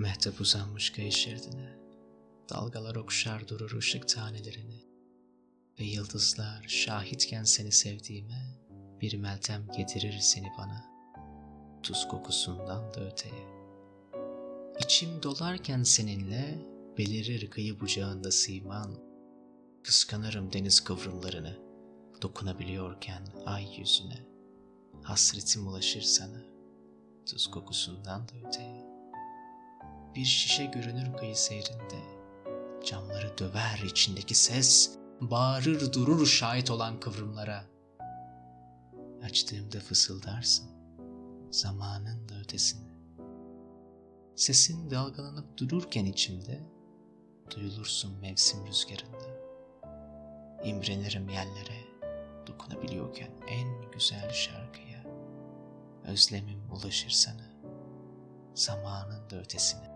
Mehtap uzanmış kayış şeridine. Dalgalar okşar durur ışık tanelerini. Ve yıldızlar şahitken seni sevdiğime bir meltem getirir seni bana. Tuz kokusundan da öteye. İçim dolarken seninle belirir kıyı bucağında siman. Kıskanırım deniz kıvrımlarını dokunabiliyorken ay yüzüne. Hasretim ulaşır sana tuz kokusundan da öteye. Bir şişe görünür kıyı seyrinde. Camları döver içindeki ses, bağırır durur şahit olan kıvrımlara. Açtığımda fısıldarsın zamanın da ötesini. Sesin dalgalanıp dururken içimde, duyulursun mevsim rüzgarında. İmrenirim yerlere, dokunabiliyorken en güzel şarkıya. Özlemim ulaşır sana, zamanın da ötesine.